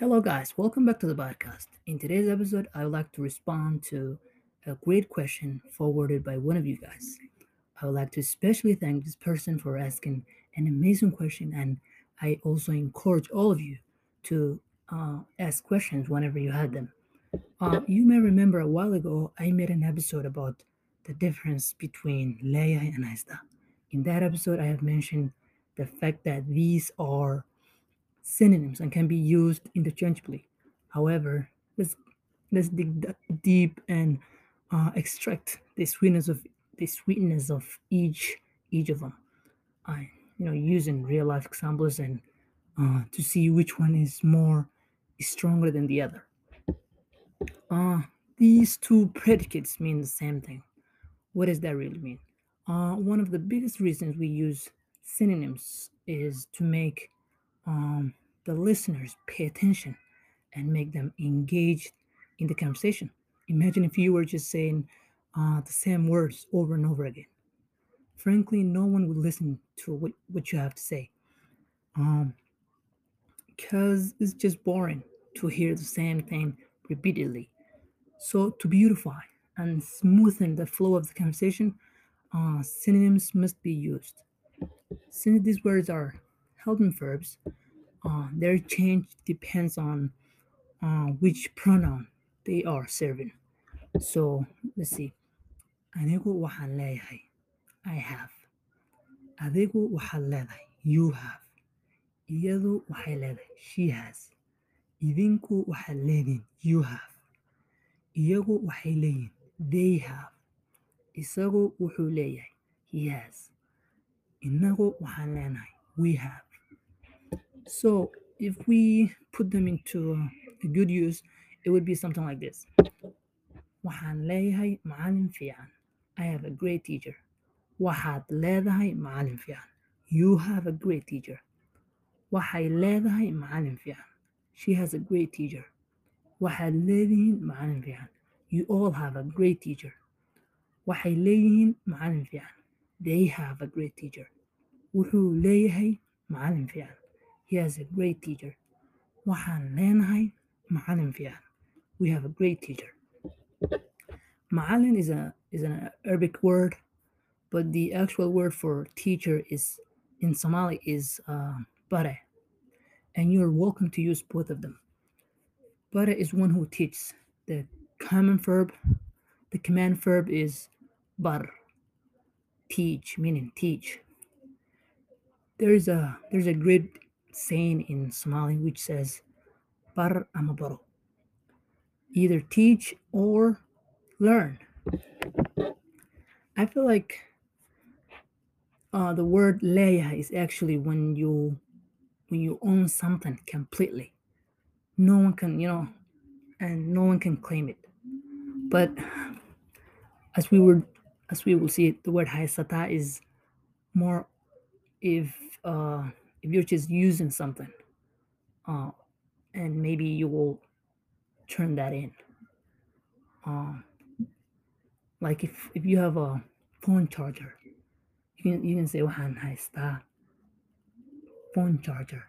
Hello, guys. Welcome back to the podcast. In today's episode, I would like to respond to a great question forwarded by one of you guys. I would like to especially thank this person for asking an amazing question, and I also encourage all of you to uh, ask questions whenever you had them. Uh, you may remember a while ago, I made an episode about the difference between Leia and Aista. In that episode, I have mentioned the fact that these are synonyms and can be used interchangeably. However, let's let's dig deep and uh, extract the sweetness of the sweetness of each each of them. I you know using real life examples and uh, to see which one is more is stronger than the other. Uh, these two predicates mean the same thing. What does that really mean? Uh, one of the biggest reasons we use synonyms is to make um, the listeners pay attention and make them engaged in the conversation. Imagine if you were just saying uh, the same words over and over again. Frankly, no one would listen to what, what you have to say. Um, because it's just boring to hear the same thing repeatedly. So, to beautify and smoothen the flow of the conversation, uh, synonyms must be used. Since these words are helping verbs, uh, their change depends on uh, which pronoun they are serving. So, let's see. Anigu waxaan leeyahay. I have. Adigu waxaad leedahay. You have. Iyadu waxay leedahay. She has. Idinku waxaad leedihin. You have. Iyagu waxay leeyihiin. They have. Isagu wuxuu leeyahay. He has. Inagu waxaan leenahay. We have. So if we put them into a good use, it would be something like this. Waxaan leeyahay macalin fiican. I have a great teacher. Waxaad leedahay macalin fiican. You have a great teacher. Waxay leedahay macalin fiican. She has a great teacher. Waxaad leedihiin macalin fiican. You all have a great teacher. Waxay leeyihiin macalin fiican. They have a great teacher. Wuxuu leeyahay macalin fiican. He has a great teacher. Waxaan leenahay macalin fiican. We have a great teacher. Macalin is a is an Arabic word, but the actual word for teacher is in Somali is uh, bare, and you're welcome to use both of them. Bare is one who teaches. The common verb, the command verb is bar, teach, meaning teach. There's a there's a great saying in Somali which says bar amabaro. Either teach or learn. I feel like uh, the word leya is actually when you when you own something completely. No one can, you know, and no one can claim it. But as we were as we will see, the word haisata is more if uh, if you're just using something, uh, and maybe you will turn that in. Um, like if if you have a phone charger, you can you can say waxaan haystaa phone charger,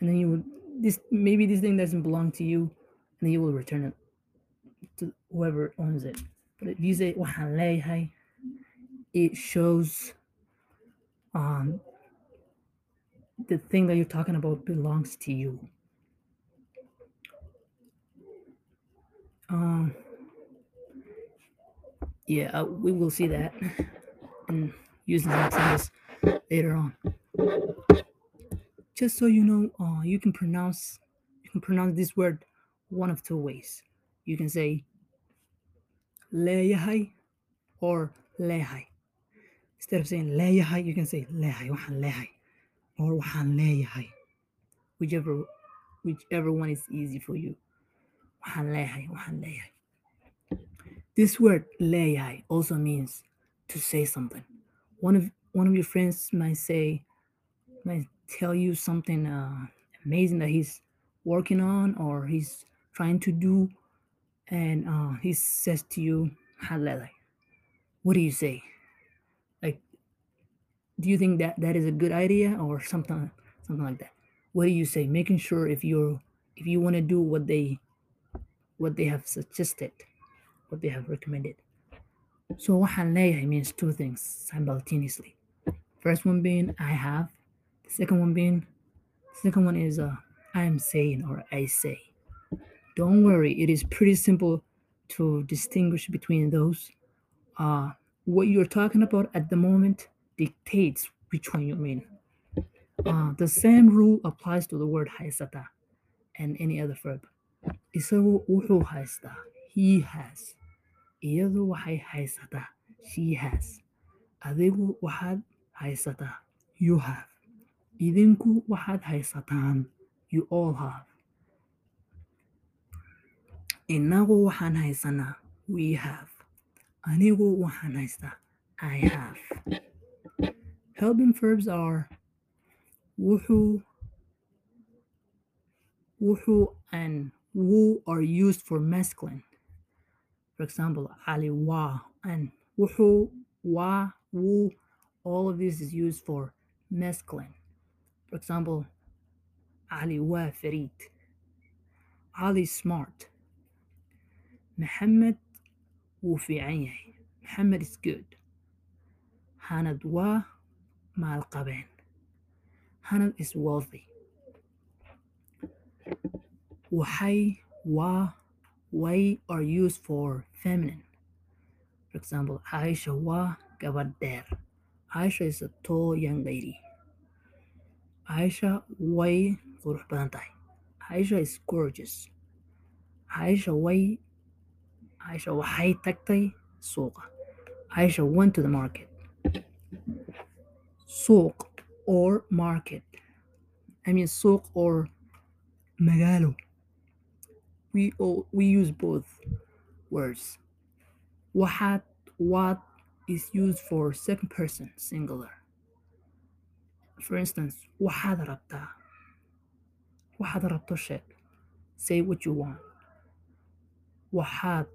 and then you would this maybe this thing doesn't belong to you, and then you will return it to whoever owns it. But if you say leeyahay, it shows um the thing that you're talking about belongs to you. Um, yeah, uh, we will see that and using some examples later on. Just so you know, uh, you can pronounce you can pronounce this word one of two ways. You can say leeyahay or leeyahay. Instead of saying leeyahay, you can say leeyahay, waxaan leeyahay, or waxaan leeyahay, whichever whichever one is easy for you. Waxaan leeyahay, waxaan leeyahay. This word leeyahay also means to say something. One of one of your friends might say, might tell you something uh, amazing that he's working on or he's trying to do, and uh, he says to you, "waxaan leeyahay." What do you say? Do you think that that is a good idea or something something like that? what do you say? Making sure if you're if you want to do what they what they have suggested what they have recommended. So waxaan leeyahay means two things simultaneously. First one being i have. The second one being the second one is uh, i am saying or i say. Don't worry it is pretty simple to distinguish between those. Uh, what you're talking about at the moment dictates which one you mean uh, the same rule applies to the word haysata and any other verb. Isagu wuxuu haystaa. He has. Iyadu waxay haysataa. She has. Adigu waxaad haysataa. You have. Idinku waxaad haysataan. You all have. Inagu waxaan haysanaa. We have. Anigu waxaan haystaa. I have. Helping verbs are wuxuu, wuxuu, and wu are used for masculine. For example, Ali wa and wuxuu, wa, wu, all of this is used for masculine. For example, Ali wa Farid. Ali smart. Muhammad wuu fiican yahay. Muhammad is good. Hanad waa maalqabeen. Hanad is wealthy. Waxay, wa, way are used for feminine. For example, Aisha wa gabadh dheer. Aisha is a tall young lady. Aisha way qurux badan tahay. Aisha is gorgeous. Aisha way Aisha waxay tagtay suuqa. Aisha went to the market. Suuq or market. I mean suuq or magalo. We all we use both words. Waxaad what is used for second person singular. For instance, waxaad rabtaa. Waxaad rabto sheeg. Say what you want. Waxaad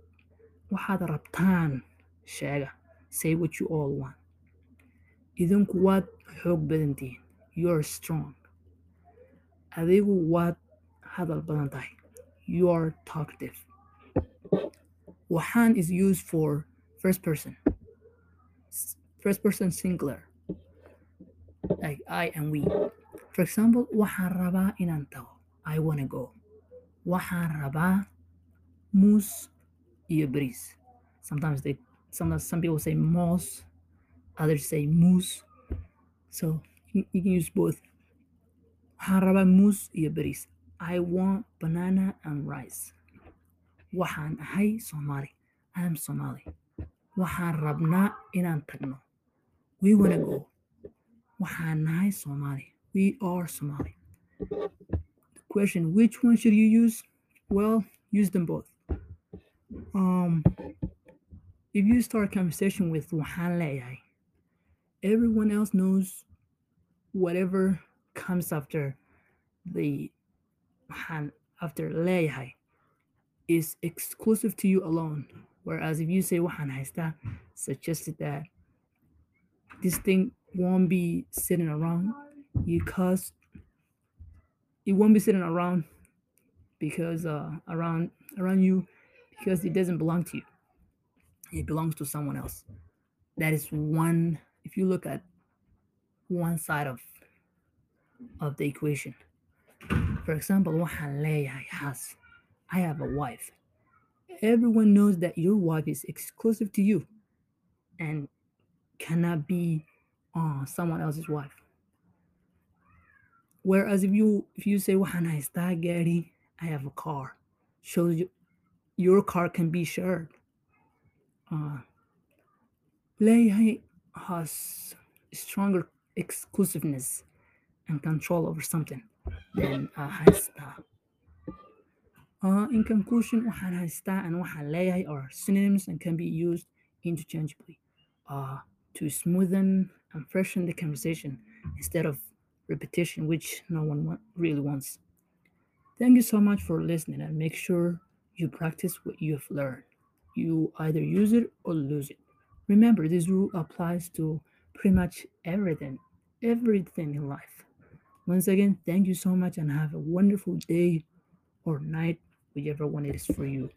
waxaad rabtaan sheega. Say what you all want. Idinku waad xoog badan tihiin. You're strong. Adigu waad hadal badan tahay. You're talkative. Waxaan is used for first person. First person singular. Like I and we. For example, waxaan rabaa inaan tago. I wanna go. Waxaan rabaa muus iyo bariis. Sometimes they sometimes some people say mouse, others say moose. So you, can use both. Waxaan rabaa iyo bariis. I want banana and rice. Waxaan ahay Somali. I am Somali. Waxaan rabnaa inaan tagno. We wanna go. Waxaan nahay Somali. We are Somali. The question, which one should you use? Well, use them both. Um, if you start a conversation with waxaan leeyahay, everyone else knows whatever comes after the waxaan after leeyahay is exclusive to you alone. Whereas if you say waxaan haystaa, suggested that this thing won't be sitting around because it won't be sitting around because uh around around you because it doesn't belong to you. It belongs to someone else. That is one if you look at one side of of the equation. For example, I have a wife. Everyone knows that your wife is exclusive to you and cannot be uh, someone else's wife. Whereas if you if you say waxaan I have a car, shows you your car can be shared. Uh, has stronger exclusiveness and control over something than uh, haystaa. Uh, in conclusion, waxaan haystaa and waxaan leeyahay are synonyms and can be used interchangeably uh, to smoothen and freshen the conversation instead of repetition, which no one wa- really wants. Thank you so much for listening and make sure you practice what you have learned. You either use it or lose it. Remember, this rule applies to pretty much everything, everything in life. Once again, thank you so much and have a wonderful day or night, whichever one it is for you.